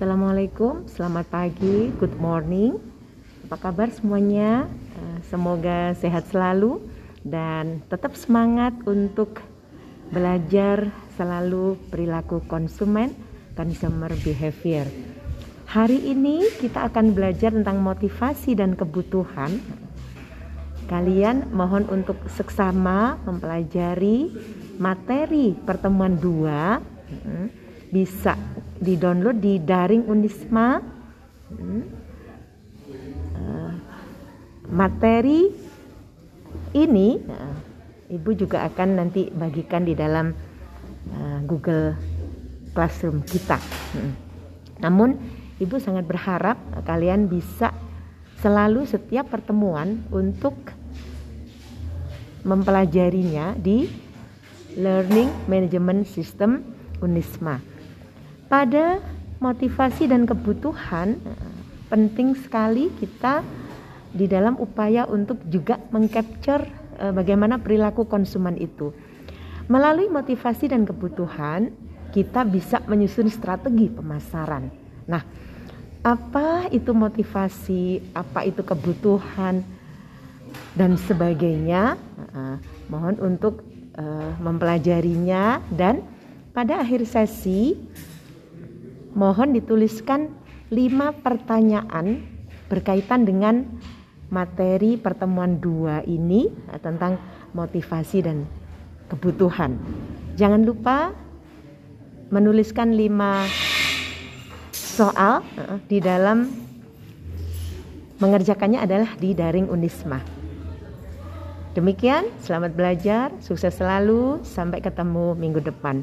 Assalamualaikum, selamat pagi, good morning. Apa kabar semuanya? Eh, semoga sehat selalu dan tetap semangat untuk belajar selalu perilaku konsumen, consumer behavior. Hari ini kita akan belajar tentang motivasi dan kebutuhan. Kalian mohon untuk seksama mempelajari materi pertemuan dua hmm, bisa di-download di daring Unisma. Hmm. Uh, materi ini uh, Ibu juga akan nanti bagikan di dalam uh, Google Classroom kita. Hmm. Namun Ibu sangat berharap kalian bisa selalu setiap pertemuan untuk mempelajarinya di Learning Management System Unisma. Pada motivasi dan kebutuhan penting sekali kita di dalam upaya untuk juga mengcapture uh, bagaimana perilaku konsumen itu. Melalui motivasi dan kebutuhan, kita bisa menyusun strategi pemasaran. Nah, apa itu motivasi, apa itu kebutuhan dan sebagainya? Uh, mohon untuk uh, mempelajarinya dan pada akhir sesi mohon dituliskan lima pertanyaan berkaitan dengan materi pertemuan dua ini eh, tentang motivasi dan kebutuhan. Jangan lupa menuliskan lima soal eh, di dalam mengerjakannya adalah di daring Unisma. Demikian, selamat belajar, sukses selalu, sampai ketemu minggu depan.